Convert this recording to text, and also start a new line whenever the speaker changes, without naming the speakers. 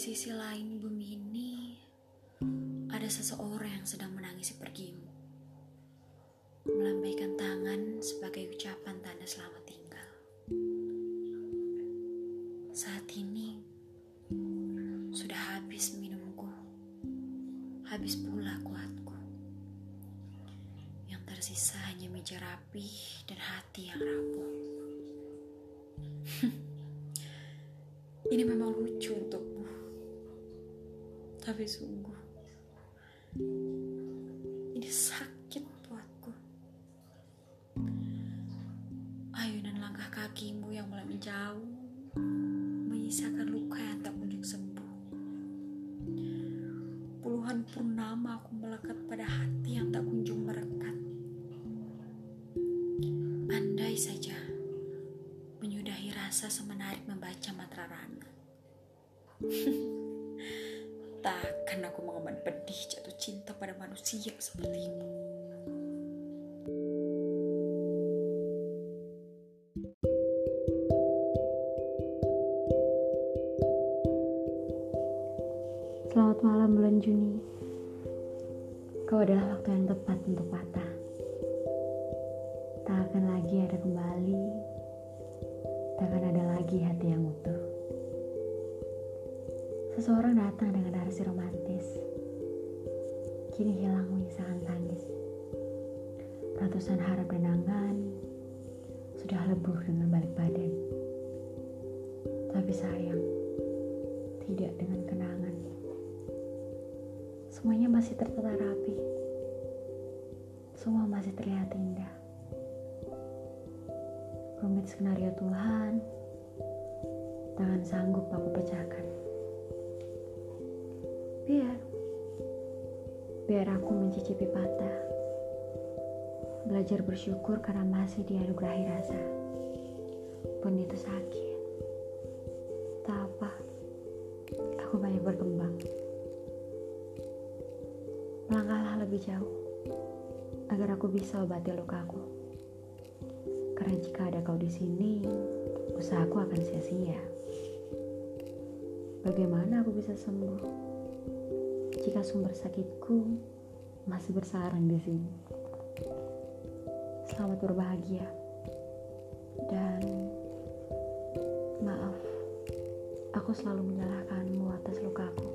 sisi lain bumi ini ada seseorang yang sedang menangisi pergimu. Melambaikan tangan sebagai ucapan tanda selamat tinggal. Saat ini sudah habis minumku. Habis pula kuatku. Yang tersisa hanya meja rapi dan hati yang rapuh. Tapi sungguh. Ini sakit buatku. Ayunan langkah kakimu yang mulai menjauh. Menyisakan luka yang tak kunjung sembuh. Puluhan purnama aku melekat pada hati yang tak kunjung merekat. Andai saja menyudahi rasa semenarik membaca Matrarana. Takkan pedih jatuh cinta pada manusia sepertimu.
Selamat malam bulan Juni. Kau adalah waktu yang tepat untuk patah. Tak akan lagi ada kembali. Tak akan ada lagi hati yang utuh. Seseorang datang dengan narasi romantis. Kini hilang menyisakan tangis. Ratusan harap dan angan sudah lebur dengan balik badan. Tapi sayang, tidak dengan kenangan. Semuanya masih tertata rapi. Semua masih terlihat indah. Rumit skenario Tuhan, tangan sanggup aku pecahkan. Biar, biar aku mencicipi patah. Belajar bersyukur karena masih dianugerahi rasa. Pun itu sakit. Tak apa, aku banyak berkembang. Melangkahlah lebih jauh agar aku bisa obati lukaku. Karena jika ada kau di sini, usahaku akan sia-sia. Bagaimana aku bisa sembuh jika sumber sakitku masih bersarang di sini? Selamat berbahagia dan maaf, aku selalu menyalahkanmu atas lukaku.